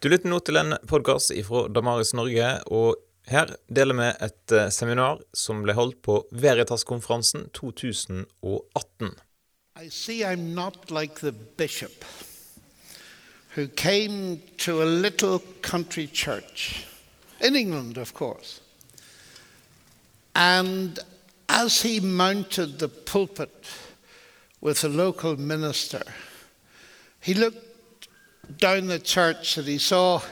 Du lytter nå til en podkast fra Damaris Norge, og her deler vi et eh, seminar som ble holdt på Veritas-konferansen 2018. I see I'm not like the bishop who came to a little country church in England, of course. And as he mounted the pulpit with the local minister, he looked down the church and he saw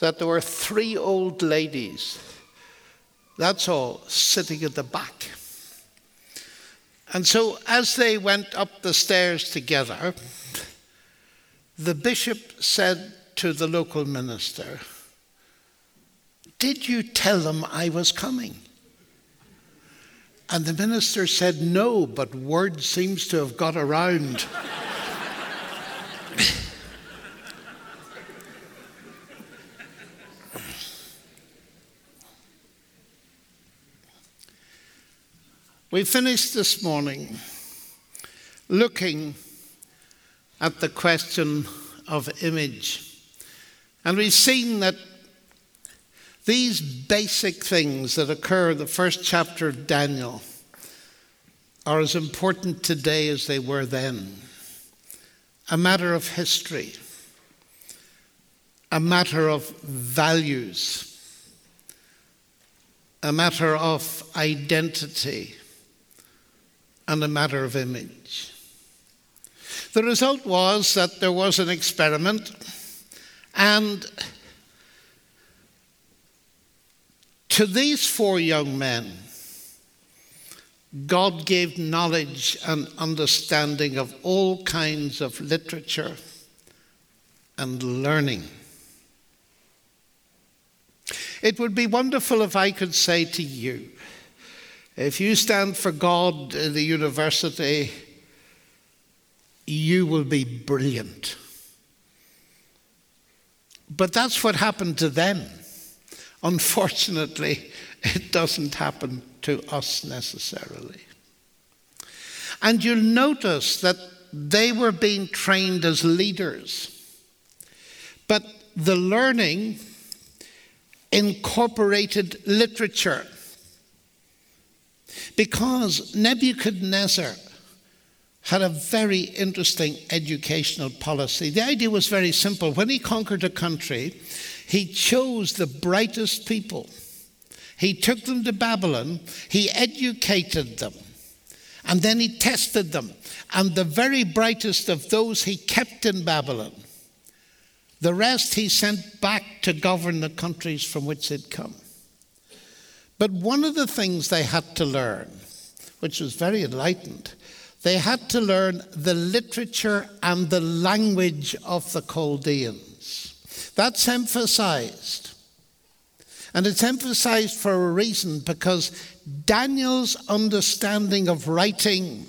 that there were three old ladies, that's all, sitting at the back. And so as they went up the stairs together, the bishop said to the local minister, Did you tell them I was coming? And the minister said, No, but word seems to have got around. We finished this morning looking at the question of image. And we've seen that these basic things that occur in the first chapter of Daniel are as important today as they were then. A matter of history, a matter of values, a matter of identity and a matter of image. The result was that there was an experiment, and to these four young men, God gave knowledge and understanding of all kinds of literature and learning. It would be wonderful if I could say to you, if you stand for God in the university, you will be brilliant. But that's what happened to them. Unfortunately, it doesn't happen to us necessarily. And you'll notice that they were being trained as leaders. But the learning incorporated literature because Nebuchadnezzar had a very interesting educational policy. The idea was very simple. When he conquered a country, he chose the brightest people. He took them to Babylon, he educated them, and then he tested them. And the very brightest of those he kept in Babylon. The rest he sent back to govern the countries from which they'd come. But one of the things they had to learn, which was very enlightened, they had to learn the literature and the language of the Chaldeans. That's emphasized. And it's emphasized for a reason because Daniel's understanding of writing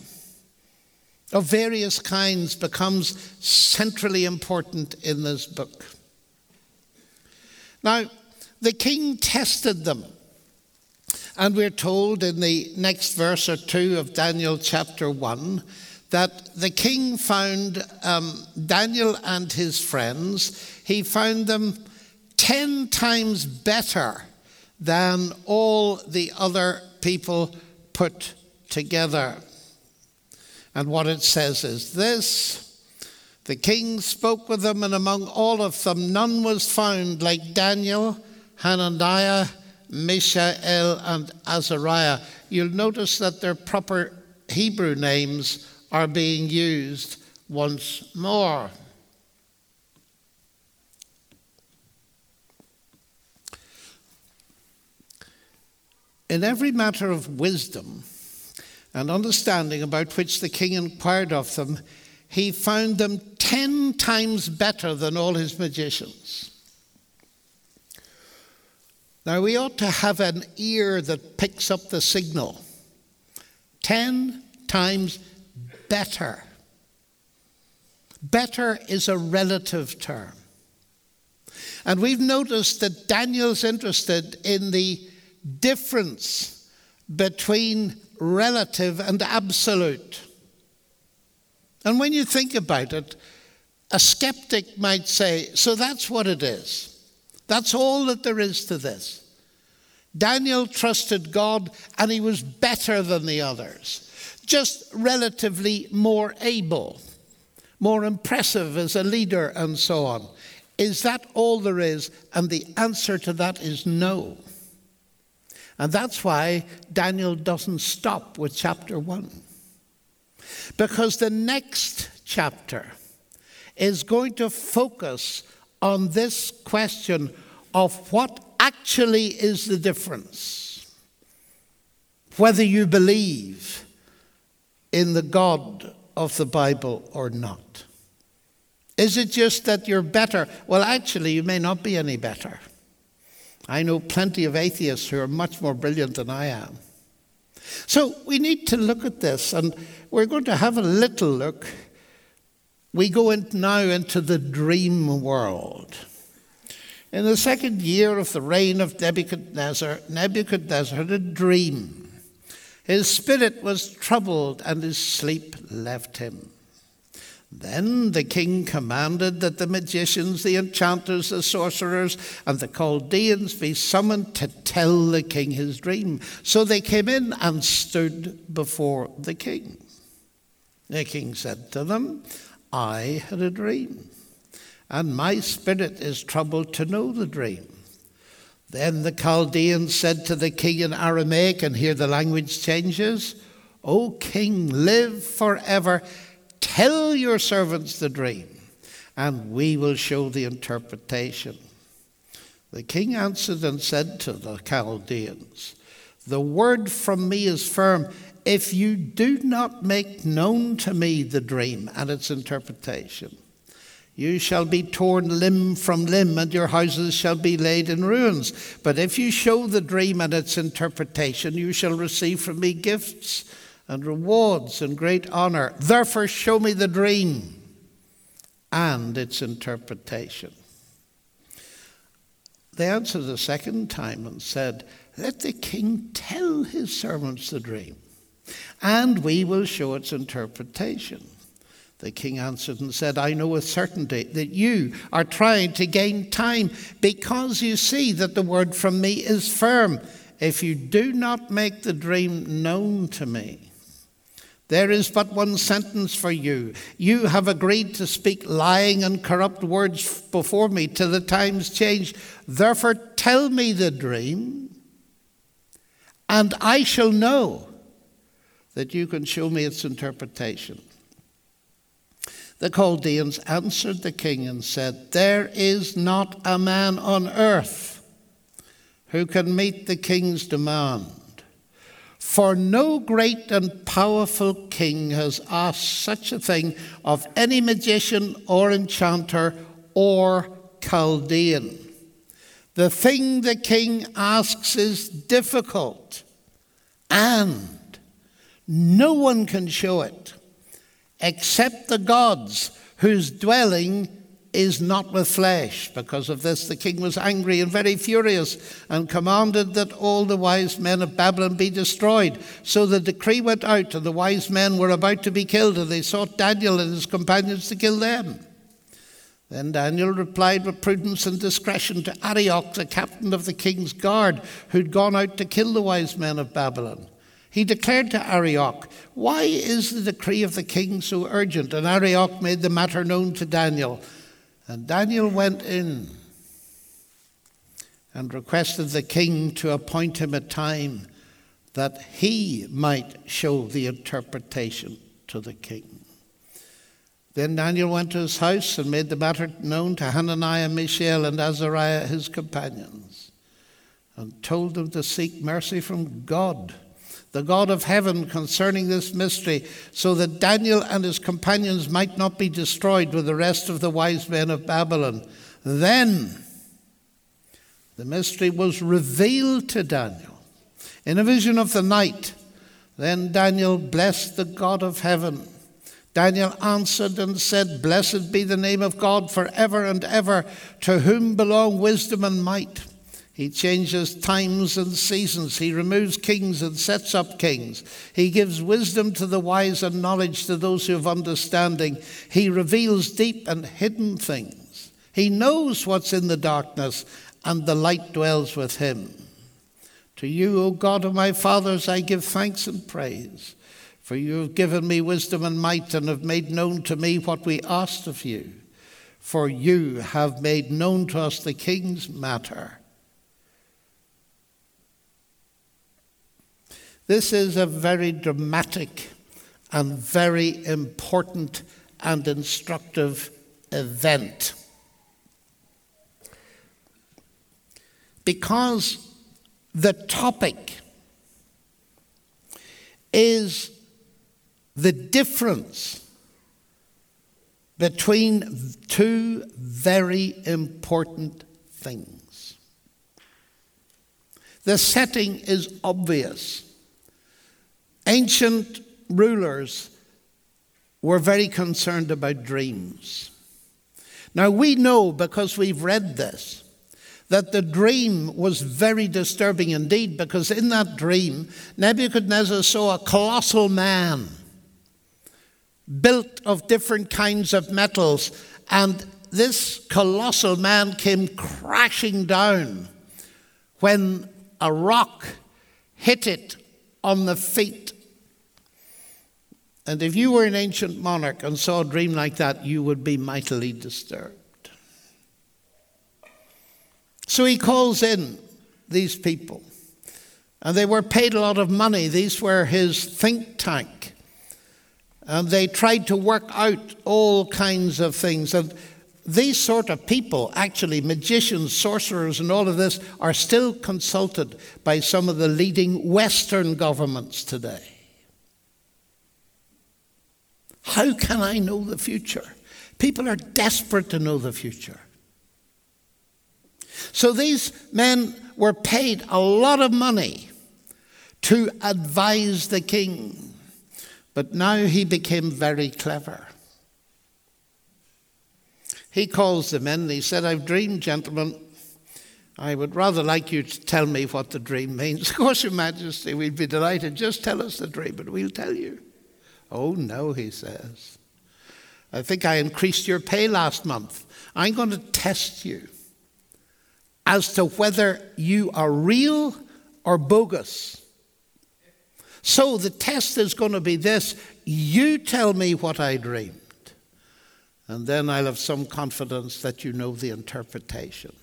of various kinds becomes centrally important in this book. Now, the king tested them and we're told in the next verse or two of Daniel chapter 1 that the king found um, Daniel and his friends, he found them 10 times better than all the other people put together. And what it says is this The king spoke with them, and among all of them, none was found like Daniel, Hananiah, Mishael, and Azariah, you'll notice that their proper Hebrew names are being used once more. In every matter of wisdom and understanding about which the king inquired of them, he found them ten times better than all his magicians. Now, we ought to have an ear that picks up the signal. Ten times better. Better is a relative term. And we've noticed that Daniel's interested in the difference between relative and absolute. And when you think about it, a skeptic might say, so that's what it is. That's all that there is to this. Daniel trusted God and he was better than the others, just relatively more able, more impressive as a leader, and so on. Is that all there is? And the answer to that is no. And that's why Daniel doesn't stop with chapter 1. Because the next chapter is going to focus on this question of what actually is the difference. Whether you believe in the God of the Bible or not. Is it just that you're better? Well, actually, you may not be any better. I know plenty of atheists who are much more brilliant than I am. So we need to look at this, and we're going to have a little look. We go in now into the dream world. In the second year of the reign of Nebuchadnezzar, Nebuchadnezzar had a dream. His spirit was troubled, and his sleep left him. Then the king commanded that the magicians, the enchanters, the sorcerers, and the Chaldeans be summoned to tell the king his dream. So they came in and stood before the king. The king said to them, I had a dream, and my spirit is troubled to know the dream. Then the Chaldeans said to the king in Aramaic, and here the language changes, O king, live forever. Tell your servants the dream, and we will show the interpretation. The king answered and said to the Chaldeans, The word from me is firm. If you do not make known to me the dream and its interpretation, you shall be torn limb from limb, and your houses shall be laid in ruins. But if you show the dream and its interpretation, you shall receive from me gifts and rewards and great honor. Therefore, show me the dream and its interpretation. They answered a second time and said, Let the king tell his servants the dream, and we will show its interpretation. The king answered and said, I know with certainty that you are trying to gain time because you see that the word from me is firm. If you do not make the dream known to me, there is but one sentence for you. You have agreed to speak lying and corrupt words before me till the times change. Therefore, tell me the dream, and I shall know that you can show me its interpretation. The Chaldeans answered the king and said, There is not a man on earth who can meet the king's demand. For no great and powerful king has asked such a thing of any magician or enchanter or Chaldean. The thing the king asks is difficult, and no one can show it except the gods whose dwelling is not with flesh. Because of this, the king was angry and very furious and commanded that all the wise men of Babylon be destroyed. So the decree went out, and the wise men were about to be killed, and they sought Daniel and his companions to kill them. Then Daniel replied with prudence and discretion to Arioch, the captain of the king's guard, who'd gone out to kill the wise men of Babylon. He declared to Arioch, Why is the decree of the king so urgent? And Arioch made the matter known to Daniel. And Daniel went in and requested the king to appoint him a time that he might show the interpretation to the king. Then Daniel went to his house and made the matter known to Hananiah, Mishael, and Azariah, his companions, and told them to seek mercy from God the God of heaven, concerning this mystery, so that Daniel and his companions might not be destroyed with the rest of the wise men of Babylon. Then the mystery was revealed to Daniel in a vision of the night. Then Daniel blessed the God of heaven. Daniel answered and said, Blessed be the name of God forever and ever, to whom belong wisdom and might. He changes times and seasons. He removes kings and sets up kings. He gives wisdom to the wise and knowledge to those who have understanding. He reveals deep and hidden things. He knows what's in the darkness, and the light dwells with him. To you, O God of my fathers, I give thanks and praise. For you have given me wisdom and might, and have made known to me what we asked of you. For you have made known to us the king's matter. This is a very dramatic and very important and instructive event. Because the topic is the difference between two very important things. The setting is obvious. Ancient rulers were very concerned about dreams. Now, we know because we've read this that the dream was very disturbing indeed, because in that dream, Nebuchadnezzar saw a colossal man built of different kinds of metals, and this colossal man came crashing down when a rock hit it on the feet. And if you were an ancient monarch and saw a dream like that, you would be mightily disturbed. So he calls in these people, and they were paid a lot of money. These were his think tank. And they tried to work out all kinds of things. And these sort of people, actually, magicians, sorcerers, and all of this, are still consulted by some of the leading Western governments today. How can I know the future? People are desperate to know the future. So these men were paid a lot of money to advise the king. But now he became very clever. He calls them in and he said, I've dreamed, gentlemen. I would rather like you to tell me what the dream means. Of course, Your Majesty, we'd be delighted. Just tell us the dream, and we'll tell you. Oh, no, he says. I think I increased your pay last month. I'm going to test you as to whether you are real or bogus. So the test is going to be this you tell me what I dreamed, and then I'll have some confidence that you know the interpretation.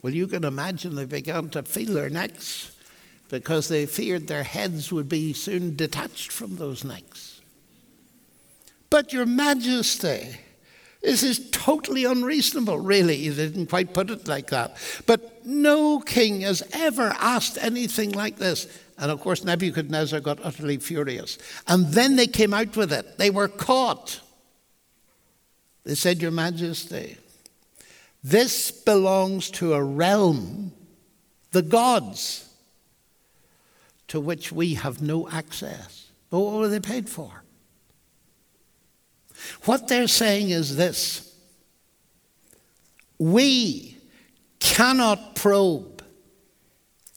Well, you can imagine they began to feel their necks because they feared their heads would be soon detached from those necks. But, Your Majesty, this is totally unreasonable, really. He didn't quite put it like that. But no king has ever asked anything like this. And of course, Nebuchadnezzar got utterly furious. And then they came out with it. They were caught. They said, Your Majesty, this belongs to a realm, the gods, to which we have no access. But what were they paid for? What they're saying is this we cannot probe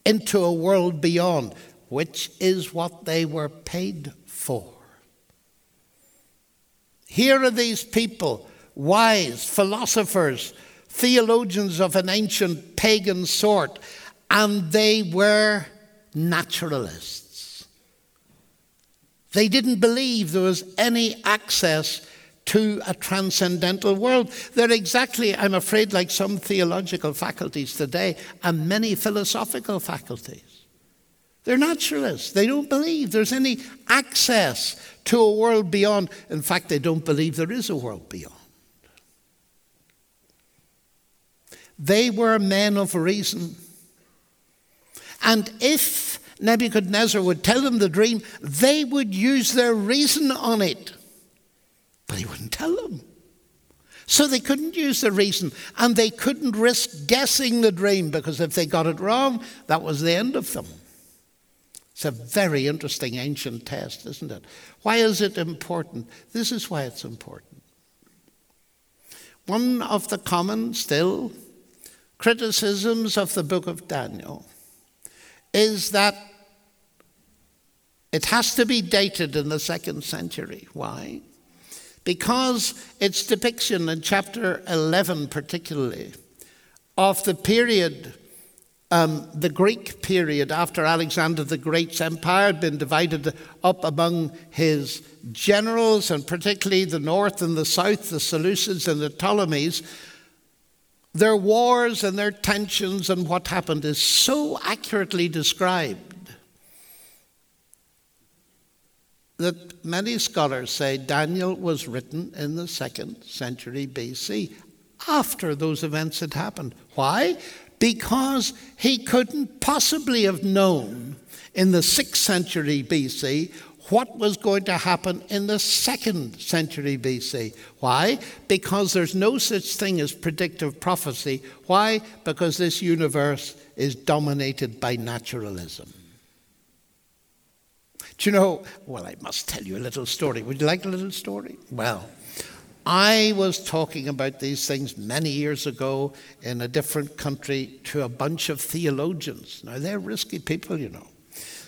into a world beyond, which is what they were paid for. Here are these people, wise philosophers, theologians of an ancient pagan sort, and they were naturalists. They didn't believe there was any access to a transcendental world. They're exactly, I'm afraid, like some theological faculties today and many philosophical faculties. They're naturalists. They don't believe there's any access to a world beyond. In fact, they don't believe there is a world beyond. They were men of reason. And if Nebuchadnezzar would tell them the dream, they would use their reason on it. But he wouldn't tell them. So they couldn't use the reason, and they couldn't risk guessing the dream because if they got it wrong, that was the end of them. It's a very interesting ancient test, isn't it? Why is it important? This is why it's important. One of the common, still, criticisms of the book of Daniel is that it has to be dated in the second century. Why? Because its depiction in chapter 11, particularly, of the period, um, the Greek period after Alexander the Great's empire had been divided up among his generals, and particularly the north and the south, the Seleucids and the Ptolemies, their wars and their tensions and what happened is so accurately described that many scholars say Daniel was written in the second century BC, after those events had happened. Why? Because he couldn't possibly have known in the sixth century BC what was going to happen in the second century BC. Why? Because there's no such thing as predictive prophecy. Why? Because this universe is dominated by naturalism. Do you know? Well, I must tell you a little story. Would you like a little story? Well, I was talking about these things many years ago in a different country to a bunch of theologians. Now, they're risky people, you know.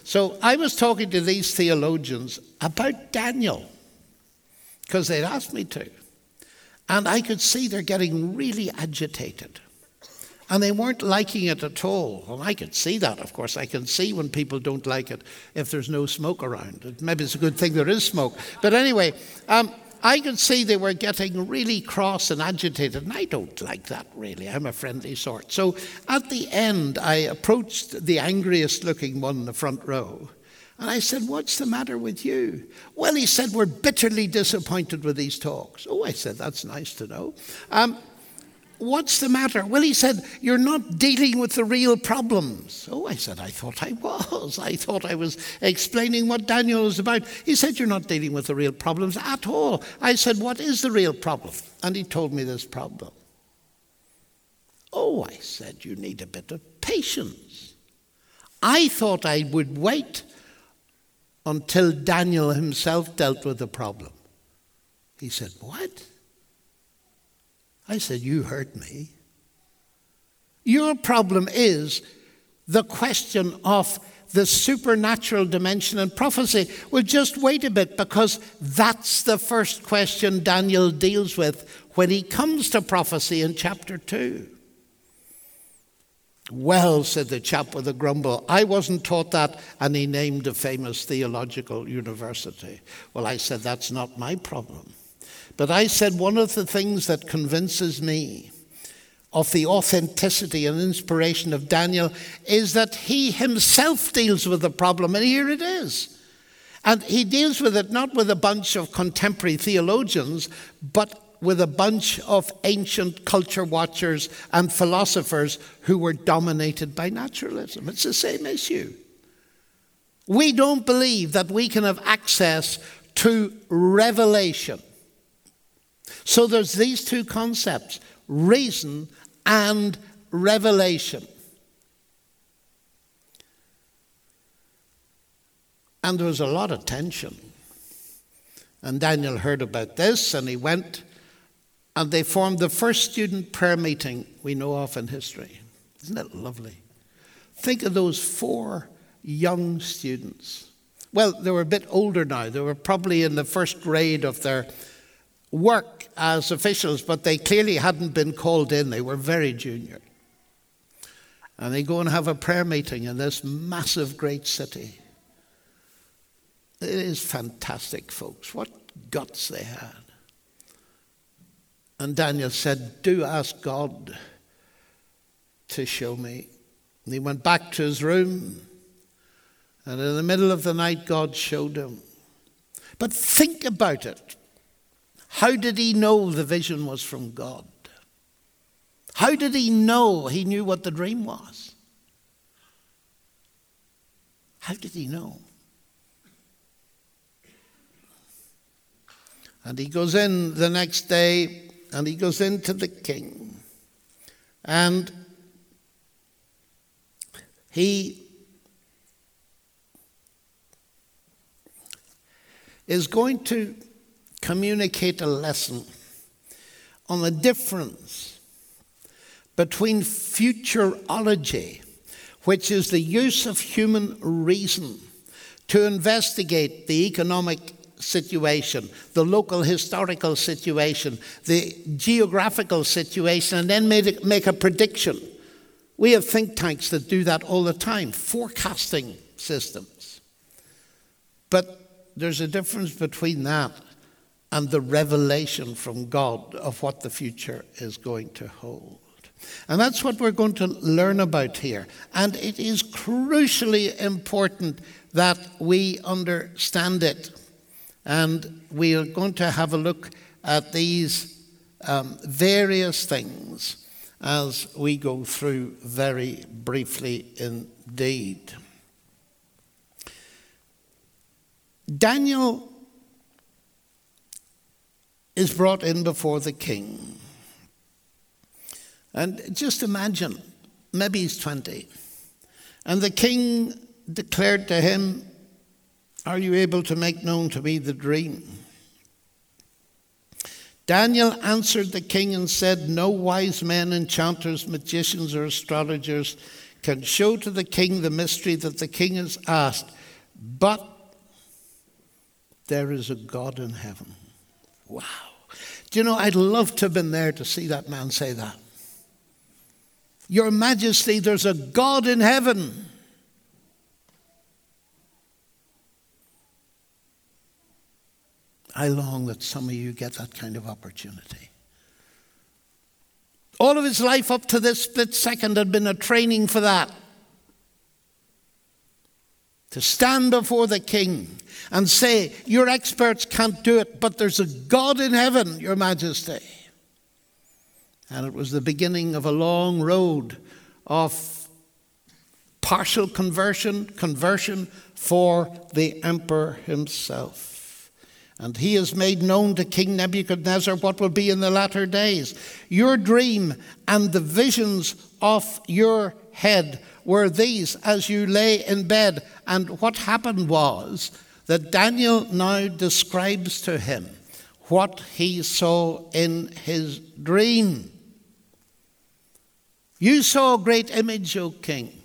So I was talking to these theologians about Daniel because they'd asked me to. And I could see they're getting really agitated. And they weren't liking it at all. And I could see that, of course. I can see when people don't like it if there's no smoke around. Maybe it's a good thing there is smoke. But anyway, um, I could see they were getting really cross and agitated, and I don't like that really. I'm a friendly sort. So at the end, I approached the angriest looking one in the front row. And I said, What's the matter with you? Well, he said, We're bitterly disappointed with these talks. Oh, I said, That's nice to know. Um, What's the matter? Well, he said, You're not dealing with the real problems. Oh, I said, I thought I was. I thought I was explaining what Daniel was about. He said, You're not dealing with the real problems at all. I said, What is the real problem? And he told me this problem. Oh, I said, You need a bit of patience. I thought I would wait until Daniel himself dealt with the problem. He said, What? I said, You heard me. Your problem is the question of the supernatural dimension and prophecy. Well, just wait a bit because that's the first question Daniel deals with when he comes to prophecy in chapter 2. Well, said the chap with a grumble, I wasn't taught that, and he named a famous theological university. Well, I said, that's not my problem. But I said one of the things that convinces me of the authenticity and inspiration of Daniel is that he himself deals with the problem, and here it is. And he deals with it not with a bunch of contemporary theologians, but with a bunch of ancient culture watchers and philosophers who were dominated by naturalism. It's the same issue. We don't believe that we can have access to revelation so there's these two concepts reason and revelation. And there was a lot of tension. And Daniel heard about this and he went and they formed the first student prayer meeting we know of in history. Isn't it lovely? Think of those four young students. Well, they were a bit older now. They were probably in the first grade of their work as officials, but they clearly hadn't been called in. They were very junior. And they go and have a prayer meeting in this massive, great city. It is fantastic, folks. What guts they had. And Daniel said, Do ask God to show me. And he went back to his room, and in the middle of the night, God showed him. But think about it. How did he know the vision was from God? How did he know he knew what the dream was? How did he know? And he goes in the next day and he goes into the king. And he is going to communicate a lesson on the difference between futurology, which is the use of human reason to investigate the economic situation, the local historical situation, the geographical situation, and then make, make a prediction. We have think tanks that do that all the time, forecasting systems. But there's a difference between that and the revelation from God of what the future is going to hold. And that's what we're going to learn about here. And it is crucially important that we understand it. And we are going to have a look at these um, various things as we go through very briefly indeed. Daniel is brought in before the king. And just imagine, maybe he's 20. And the king declared to him, Are you able to make known to me the dream? Daniel answered the king and said, No wise men, enchanters, magicians, or astrologers can show to the king the mystery that the king has asked, but there is a God in heaven. Wow. Do you know, I'd love to have been there to see that man say that. Your Majesty, there's a God in heaven. I long that some of you get that kind of opportunity. All of his life up to this split second had been a training for that. To stand before the king and say, Your experts can't do it, but there's a God in heaven, Your Majesty. And it was the beginning of a long road of partial conversion, conversion for the emperor himself. And he has made known to King Nebuchadnezzar what will be in the latter days. Your dream and the visions of your head were these as you lay in bed. And what happened was that Daniel now describes to him what he saw in his dream. You saw a great image, O king.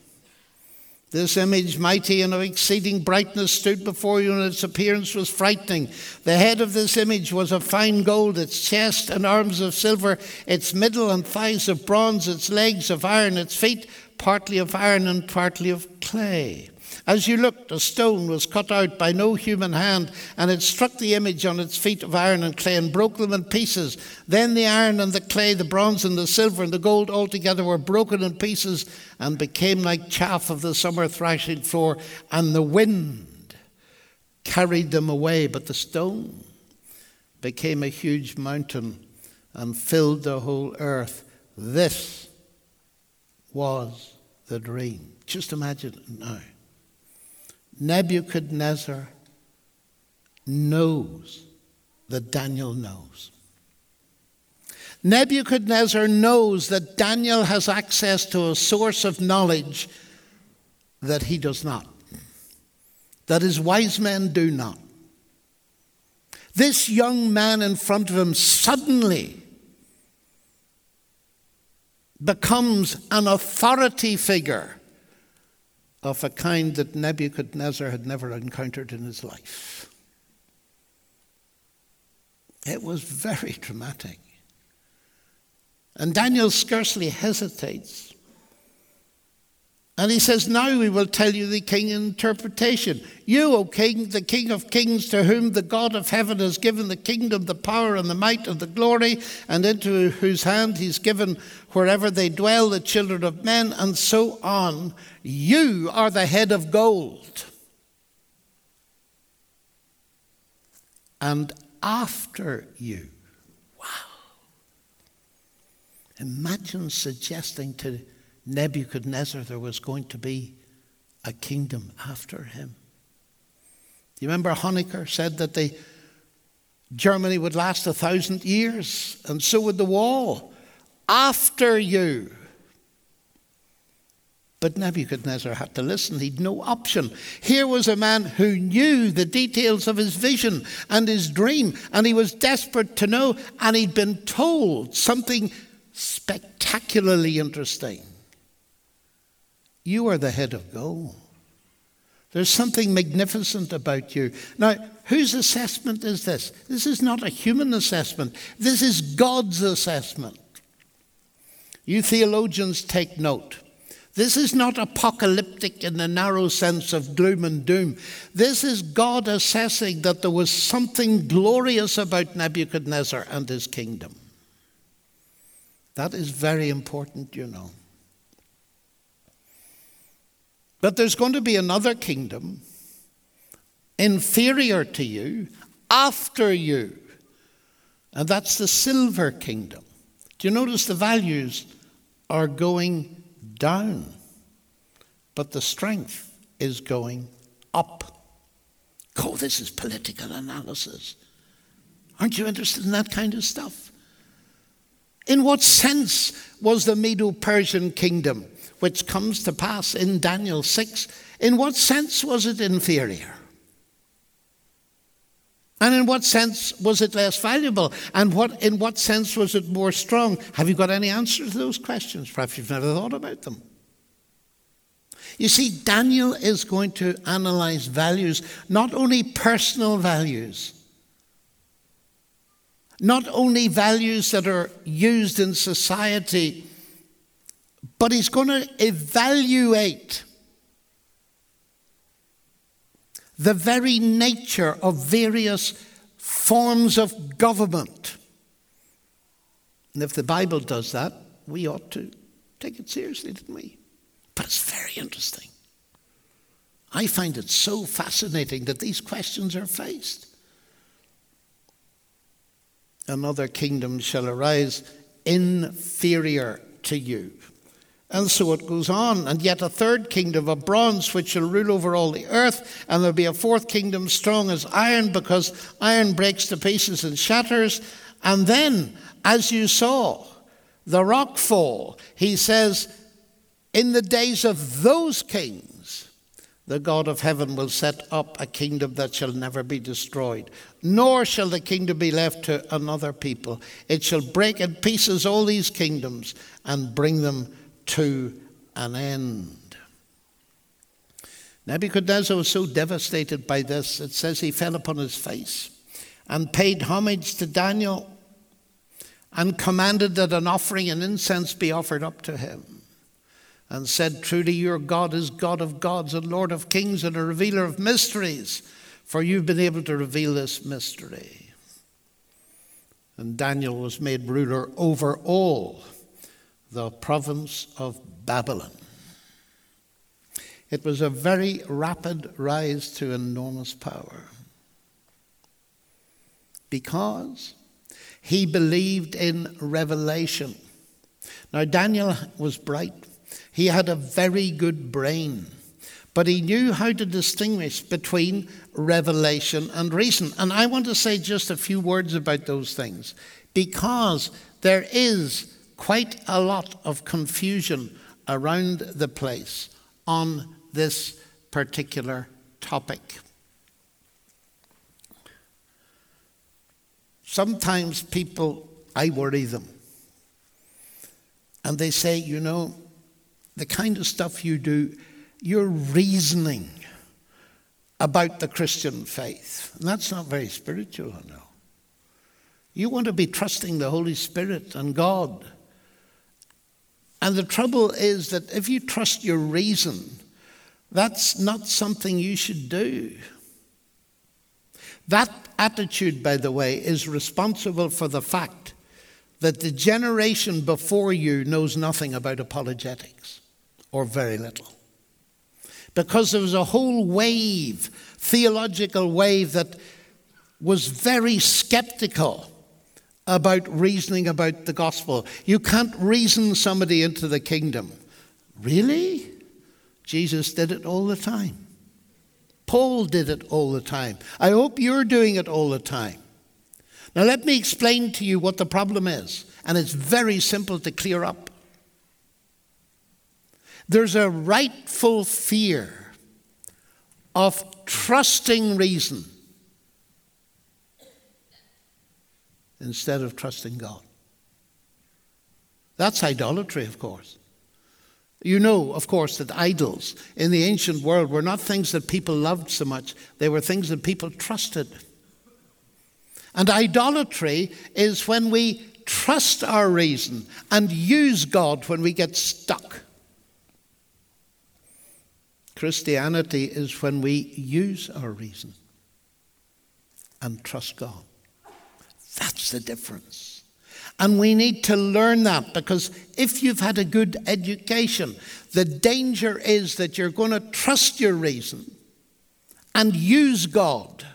This image, mighty and of exceeding brightness, stood before you, and its appearance was frightening. The head of this image was of fine gold, its chest and arms of silver, its middle and thighs of bronze, its legs of iron, its feet partly of iron and partly of clay. As you looked, a stone was cut out by no human hand, and it struck the image on its feet of iron and clay and broke them in pieces. Then the iron and the clay, the bronze and the silver and the gold altogether were broken in pieces and became like chaff of the summer thrashing floor, and the wind carried them away. But the stone became a huge mountain and filled the whole earth. This was the dream. Just imagine it now. Nebuchadnezzar knows that Daniel knows. Nebuchadnezzar knows that Daniel has access to a source of knowledge that he does not, that his wise men do not. This young man in front of him suddenly becomes an authority figure of a kind that Nebuchadnezzar had never encountered in his life. It was very dramatic. And Daniel scarcely hesitates. And he says, Now we will tell you the king interpretation. You, O king, the king of kings, to whom the God of heaven has given the kingdom, the power, and the might, and the glory, and into whose hand he's given wherever they dwell the children of men, and so on. You are the head of gold. And after you. Wow. Imagine suggesting to Nebuchadnezzar there was going to be a kingdom after him. Do you remember Honecker said that the Germany would last a thousand years, and so would the wall after you. But Nebuchadnezzar had to listen. He'd no option. Here was a man who knew the details of his vision and his dream, and he was desperate to know, and he'd been told something spectacularly interesting. You are the head of gold. There's something magnificent about you. Now, whose assessment is this? This is not a human assessment, this is God's assessment. You theologians take note. This is not apocalyptic in the narrow sense of gloom and doom. This is God assessing that there was something glorious about Nebuchadnezzar and his kingdom. That is very important, you know. But there's going to be another kingdom inferior to you after you, and that's the silver kingdom. Do you notice the values are going down, but the strength is going up? Oh, this is political analysis. Aren't you interested in that kind of stuff? In what sense was the Medo Persian kingdom, which comes to pass in Daniel 6, in what sense was it inferior? And in what sense was it less valuable? And what, in what sense was it more strong? Have you got any answers to those questions? Perhaps you've never thought about them. You see, Daniel is going to analyze values, not only personal values, not only values that are used in society, but he's going to evaluate the very nature of various forms of government. And if the Bible does that, we ought to take it seriously, didn't we? But it's very interesting. I find it so fascinating that these questions are faced. Another kingdom shall arise inferior to you. And so it goes on. And yet a third kingdom of bronze, which shall rule over all the earth. And there'll be a fourth kingdom strong as iron, because iron breaks to pieces and shatters. And then, as you saw, the rock fall, he says, in the days of those kings, the God of heaven will set up a kingdom that shall never be destroyed, nor shall the kingdom be left to another people. It shall break in pieces all these kingdoms and bring them to an end. Nebuchadnezzar was so devastated by this, it says he fell upon his face and paid homage to Daniel and commanded that an offering and incense be offered up to him and said, Truly, your God is God of gods and Lord of kings and a revealer of mysteries, for you've been able to reveal this mystery. And Daniel was made ruler over all the province of Babylon. It was a very rapid rise to enormous power because he believed in revelation. Now, Daniel was bright, he had a very good brain, but he knew how to distinguish between revelation and reason. And I want to say just a few words about those things because there is quite a lot of confusion around the place on this particular topic. Sometimes people, I worry them. And they say, you know, the kind of stuff you do, you're reasoning about the Christian faith. And that's not very spiritual, know. You want to be trusting the Holy Spirit and God and the trouble is that if you trust your reason, that's not something you should do. That attitude, by the way, is responsible for the fact that the generation before you knows nothing about apologetics, or very little. Because there was a whole wave, theological wave, that was very skeptical about reasoning about the gospel. You can't reason somebody into the kingdom. Really? Jesus did it all the time. Paul did it all the time. I hope you're doing it all the time. Now, let me explain to you what the problem is, and it's very simple to clear up. There's a rightful fear of trusting reason instead of trusting God. That's idolatry, of course. You know, of course, that idols in the ancient world were not things that people loved so much, they were things that people trusted. And idolatry is when we trust our reason and use God when we get stuck. Christianity is when we use our reason and trust God. That's the difference. And we need to learn that because if you've had a good education, the danger is that you're going to trust your reason and use God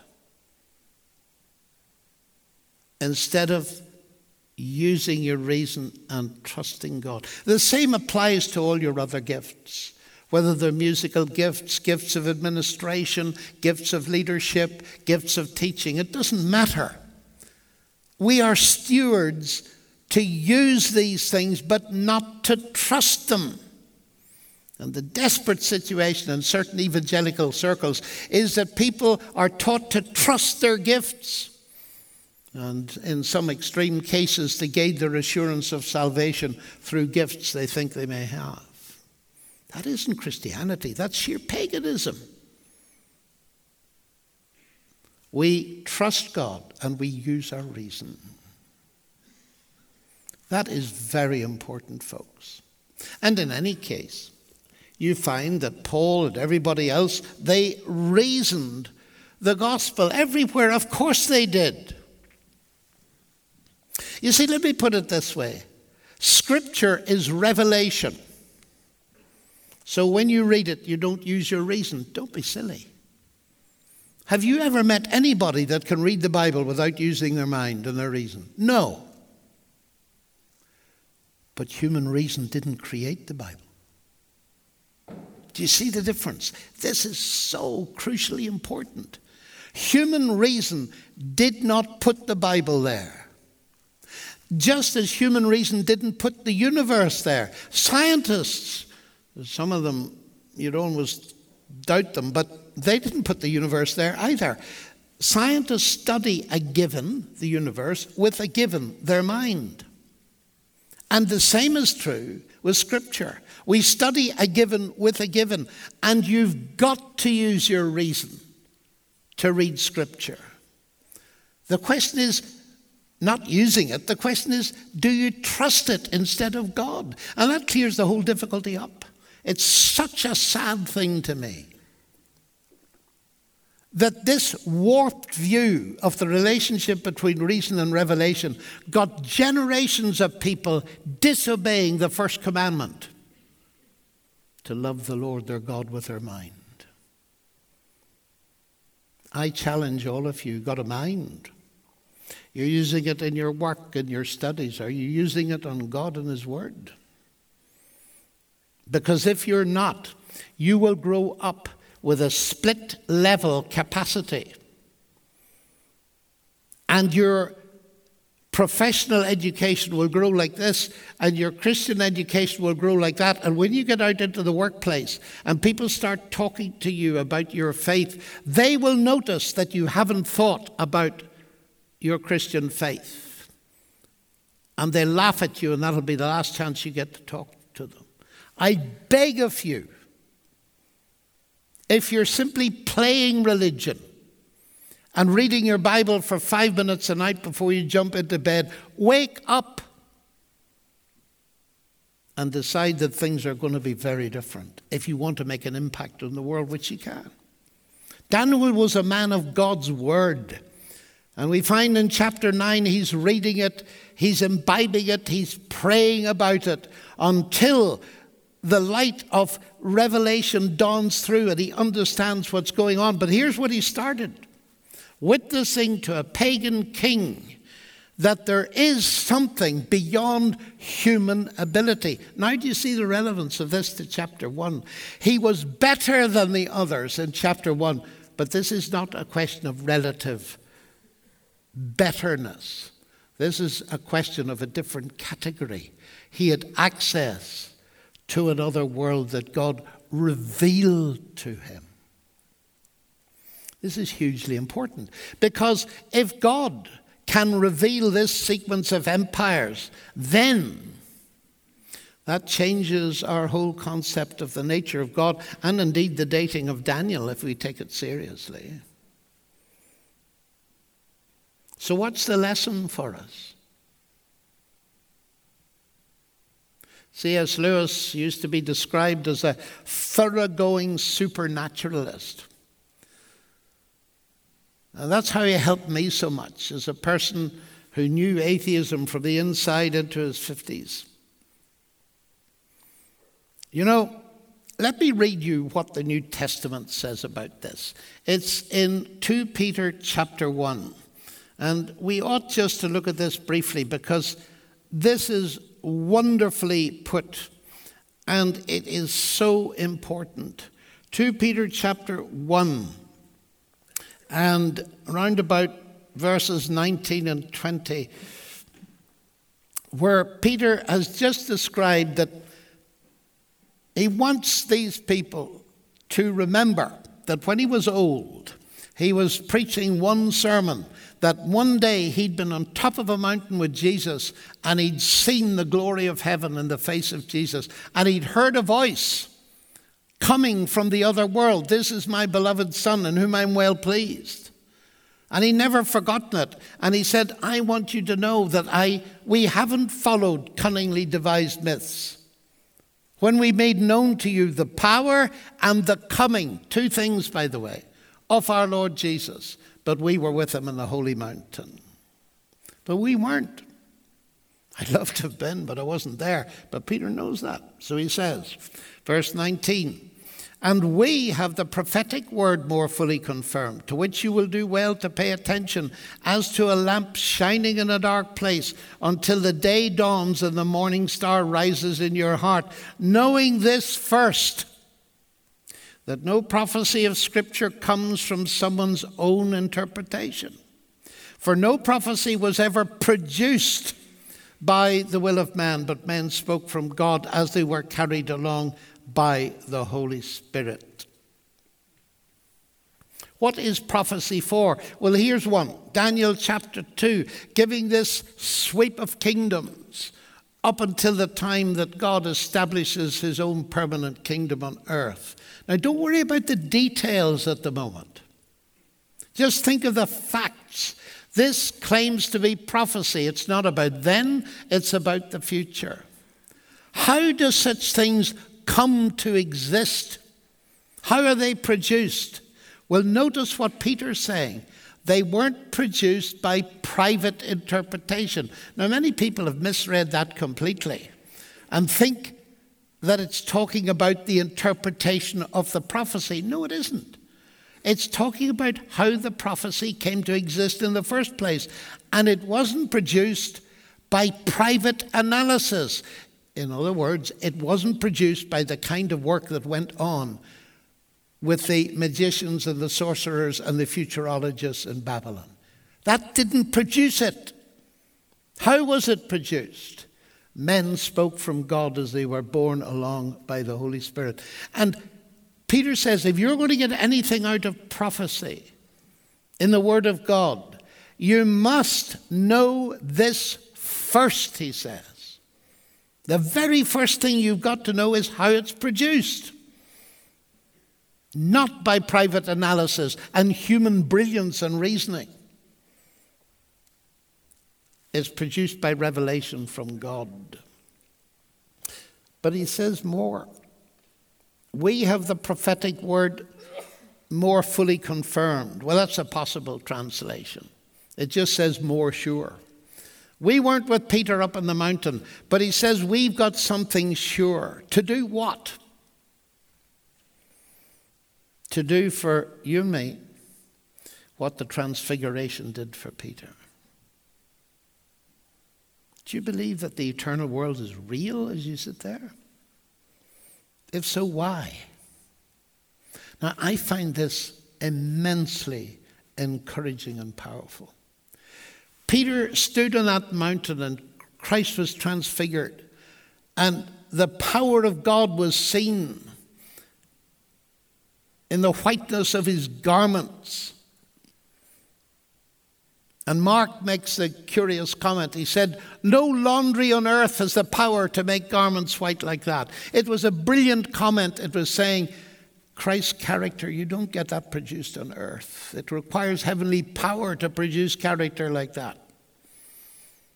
instead of using your reason and trusting God. The same applies to all your other gifts, whether they're musical gifts, gifts of administration, gifts of leadership, gifts of teaching. It doesn't matter. We are stewards to use these things, but not to trust them. And the desperate situation in certain evangelical circles is that people are taught to trust their gifts and in some extreme cases to gain their assurance of salvation through gifts they think they may have. That isn't Christianity, that's sheer paganism. We trust God and we use our reason. That is very important, folks. And in any case, you find that Paul and everybody else, they reasoned the gospel everywhere. Of course they did. You see, let me put it this way Scripture is revelation. So when you read it, you don't use your reason. Don't be silly. Have you ever met anybody that can read the Bible without using their mind and their reason? No. But human reason didn't create the Bible. Do you see the difference? This is so crucially important. Human reason did not put the Bible there just as human reason didn't put the universe there. Scientists, some of them, you'd almost doubt them, but they didn't put the universe there either. Scientists study a given, the universe, with a given, their mind. And the same is true with Scripture. We study a given with a given, and you've got to use your reason to read Scripture. The question is not using it. The question is, do you trust it instead of God? And that clears the whole difficulty up. It's such a sad thing to me that this warped view of the relationship between reason and revelation got generations of people disobeying the first commandment to love the Lord their God with their mind. I challenge all of you, got a mind? You're using it in your work and your studies. Are you using it on God and His Word? Because if you're not, you will grow up with a split level capacity. And your professional education will grow like this, and your Christian education will grow like that. And when you get out into the workplace and people start talking to you about your faith, they will notice that you haven't thought about your Christian faith. And they laugh at you, and that'll be the last chance you get to talk to them. I beg of you, if you're simply playing religion and reading your Bible for five minutes a night before you jump into bed, wake up and decide that things are going to be very different if you want to make an impact on the world, which you can. Daniel was a man of God's word. And we find in chapter 9 he's reading it, he's imbibing it, he's praying about it until the light of revelation dawns through and he understands what's going on. But here's what he started witnessing to a pagan king that there is something beyond human ability. Now, do you see the relevance of this to chapter 1? He was better than the others in chapter 1, but this is not a question of relative betterness. This is a question of a different category. He had access to another world that God revealed to him. This is hugely important because if God can reveal this sequence of empires, then That changes our whole concept of the nature of God and indeed the dating of Daniel if we take it seriously. So, what's the lesson for us? C.S. Lewis used to be described as a thoroughgoing supernaturalist. And that's how he helped me so much as a person who knew atheism from the inside into his 50s. You know, let me read you what the New Testament says about this. It's in 2 Peter chapter 1. And we ought just to look at this briefly because this is wonderfully put and it is so important. 2 Peter chapter 1 and round about verses 19 and 20, where Peter has just described that he wants these people to remember that when he was old, he was preaching one sermon that one day he'd been on top of a mountain with Jesus and he'd seen the glory of heaven in the face of Jesus and he'd heard a voice coming from the other world This is my beloved Son in whom I'm well pleased. And he never forgotten it. And he said, I want you to know that I, we haven't followed cunningly devised myths when we made known to you the power and the coming, two things, by the way, of our Lord Jesus, but we were with him in the holy mountain. But we weren't. I'd love to have been, but I wasn't there. But Peter knows that. So he says, verse 19, and we have the prophetic word more fully confirmed, to which you will do well to pay attention, as to a lamp shining in a dark place until the day dawns and the morning star rises in your heart. Knowing this first, that no prophecy of Scripture comes from someone's own interpretation. For no prophecy was ever produced by the will of man, but men spoke from God as they were carried along by the Holy Spirit. What is prophecy for? Well, here's one Daniel chapter 2, giving this sweep of kingdoms up until the time that God establishes his own permanent kingdom on earth. Now, don't worry about the details at the moment. Just think of the facts. This claims to be prophecy. It's not about then, it's about the future. How do such things come to exist. How are they produced? Well, notice what Peter's saying. They weren't produced by private interpretation. Now, many people have misread that completely and think that it's talking about the interpretation of the prophecy. No, it isn't. It's talking about how the prophecy came to exist in the first place. And it wasn't produced by private analysis. In other words, it wasn't produced by the kind of work that went on with the magicians and the sorcerers and the futurologists in Babylon. That didn't produce it. How was it produced? Men spoke from God as they were borne along by the Holy Spirit. And Peter says if you're going to get anything out of prophecy in the Word of God, you must know this first, he says. The very first thing you've got to know is how it's produced. Not by private analysis and human brilliance and reasoning. It's produced by revelation from God. But he says more. We have the prophetic word more fully confirmed. Well, that's a possible translation. It just says more sure. We weren't with Peter up in the mountain, but he says we've got something sure. To do what? To do for you and me what the transfiguration did for Peter. Do you believe that the eternal world is real as you sit there? If so, why? Now, I find this immensely encouraging and powerful. Peter stood on that mountain and Christ was transfigured, and the power of God was seen in the whiteness of his garments. And Mark makes a curious comment. He said, No laundry on earth has the power to make garments white like that. It was a brilliant comment. It was saying, Christ's character, you don't get that produced on earth. It requires heavenly power to produce character like that.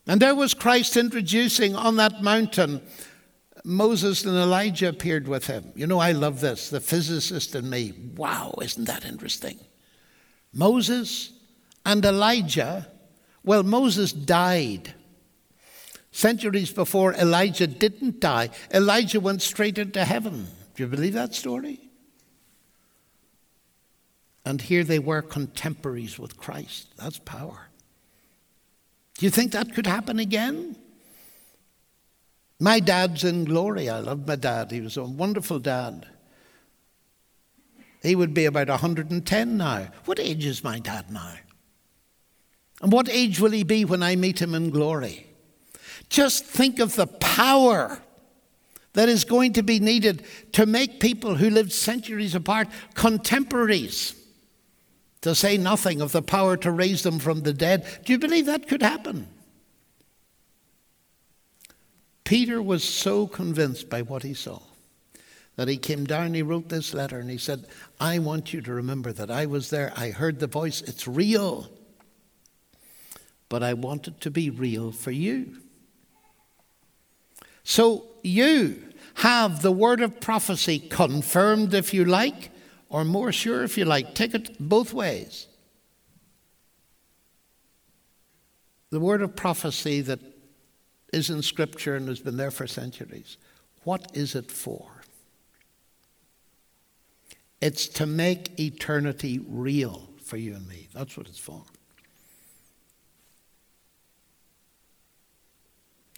And there was Christ introducing on that mountain. Moses and Elijah appeared with him. You know, I love this. The physicist in me. Wow, isn't that interesting? Moses and Elijah, well, Moses died. Centuries before, Elijah didn't die. Elijah went straight into heaven. Do you believe that story? And here they were contemporaries with Christ. That's power. Do you think that could happen again? My dad's in glory. I loved my dad. He was a wonderful dad. He would be about 110 now. What age is my dad now? And what age will he be when I meet him in glory? Just think of the power that is going to be needed to make people who lived centuries apart contemporaries, to say nothing of the power to raise them from the dead. Do you believe that could happen? Peter was so convinced by what he saw that he came down, he wrote this letter, and he said, I want you to remember that I was there, I heard the voice, it's real. But I want it to be real for you. So you have the word of prophecy confirmed if you like, or more sure if you like. Take it both ways. The word of prophecy that is in Scripture and has been there for centuries. What is it for? It's to make eternity real for you and me. That's what it's for.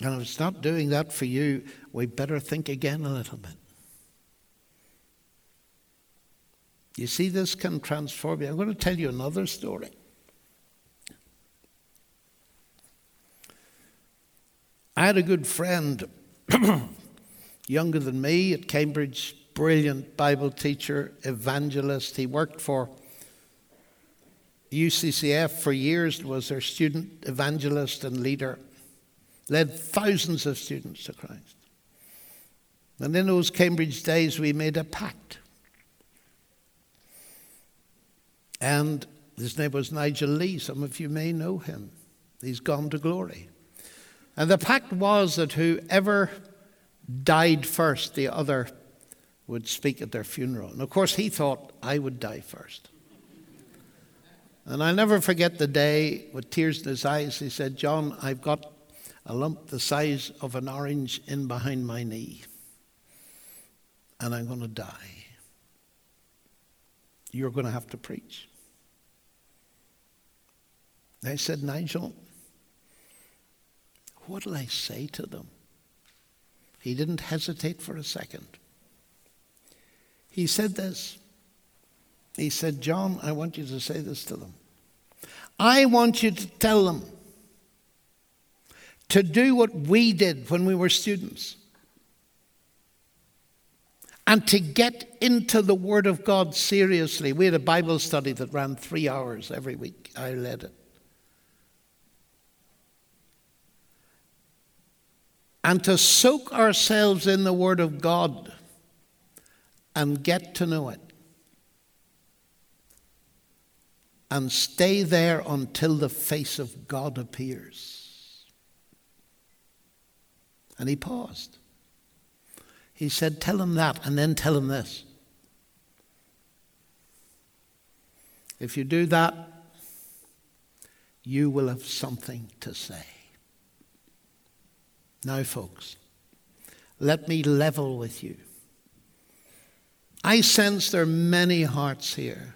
And if it's not doing that for you, we better think again a little bit. You see, this can transform you. I'm going to tell you another story. I had a good friend, younger than me at Cambridge, brilliant Bible teacher, evangelist. He worked for UCCF for years, was their student evangelist and leader, led thousands of students to Christ. And in those Cambridge days, we made a pact. And his name was Nigel Lee. Some of you may know him. He's gone to glory. And the pact was that whoever died first, the other would speak at their funeral. And of course, he thought I would die first. And I'll never forget the day with tears in his eyes, he said, John, I've got a lump the size of an orange in behind my knee, and I'm going to die. You're going to have to preach. I said, Nigel, What'll I say to them? He didn't hesitate for a second. He said this. He said, John, I want you to say this to them. I want you to tell them to do what we did when we were students and to get into the Word of God seriously. We had a Bible study that ran three hours every week. I led it. And to soak ourselves in the Word of God and get to know it. And stay there until the face of God appears. And he paused. He said, Tell him that, and then tell him this. If you do that, you will have something to say. Now, folks, let me level with you. I sense there are many hearts here,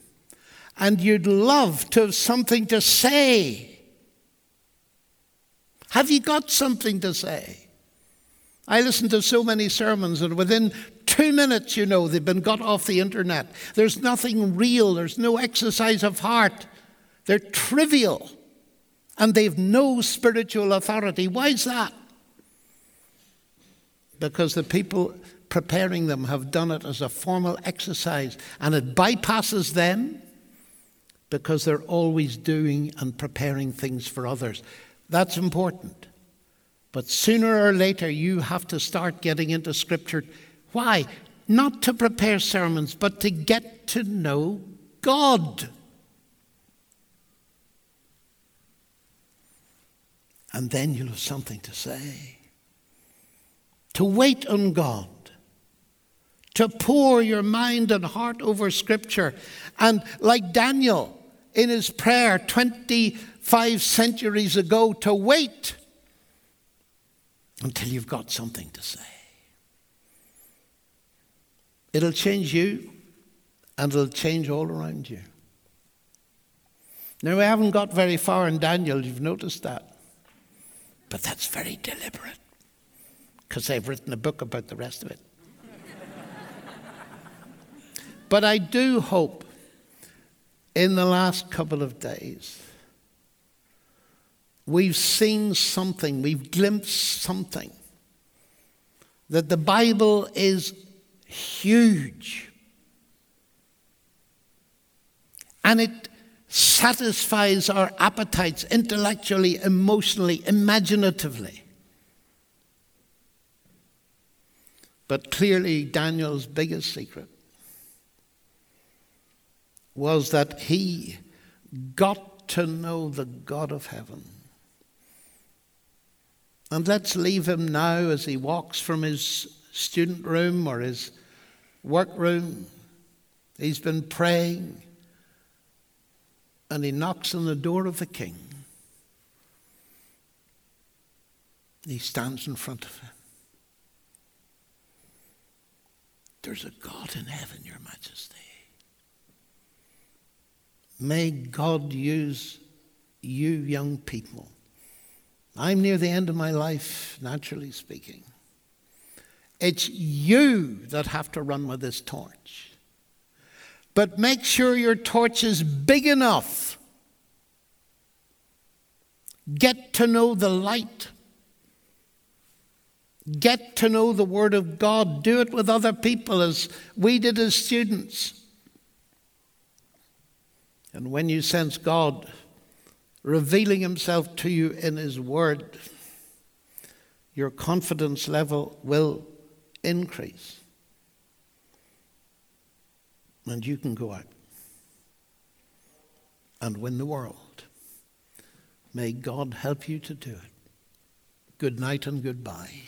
and you'd love to have something to say. Have you got something to say? I listen to so many sermons, and within two minutes, you know, they've been got off the internet. There's nothing real, there's no exercise of heart. They're trivial, and they've no spiritual authority. Why is that? Because the people preparing them have done it as a formal exercise and it bypasses them because they're always doing and preparing things for others. That's important. But sooner or later, you have to start getting into Scripture. Why? Not to prepare sermons, but to get to know God. And then you'll have something to say. To wait on God to pour your mind and heart over Scripture. And like Daniel in his prayer 25 centuries ago, to wait until you've got something to say. It'll change you and it'll change all around you. Now, we haven't got very far in Daniel, you've noticed that. But that's very deliberate because they've written a book about the rest of it. but I do hope in the last couple of days we've seen something, we've glimpsed something, that the Bible is huge. And it satisfies our appetites intellectually, emotionally, imaginatively. But clearly, Daniel's biggest secret was that he got to know the God of heaven. And let's leave him now as he walks from his student room or his work room. He's been praying and he knocks on the door of the king. He stands in front of him. There's a God in heaven, Your Majesty. May God use you, young people I'm near the end of my life, naturally speaking. It's you that have to run with this torch. But make sure your torch is big enough. Get to know the light. Get to know the Word of God. Do it with other people as we did as students. And when you sense God, revealing himself to you in his word, your confidence level will increase. And you can go out and win the world. May God help you to do it. Good night and goodbye.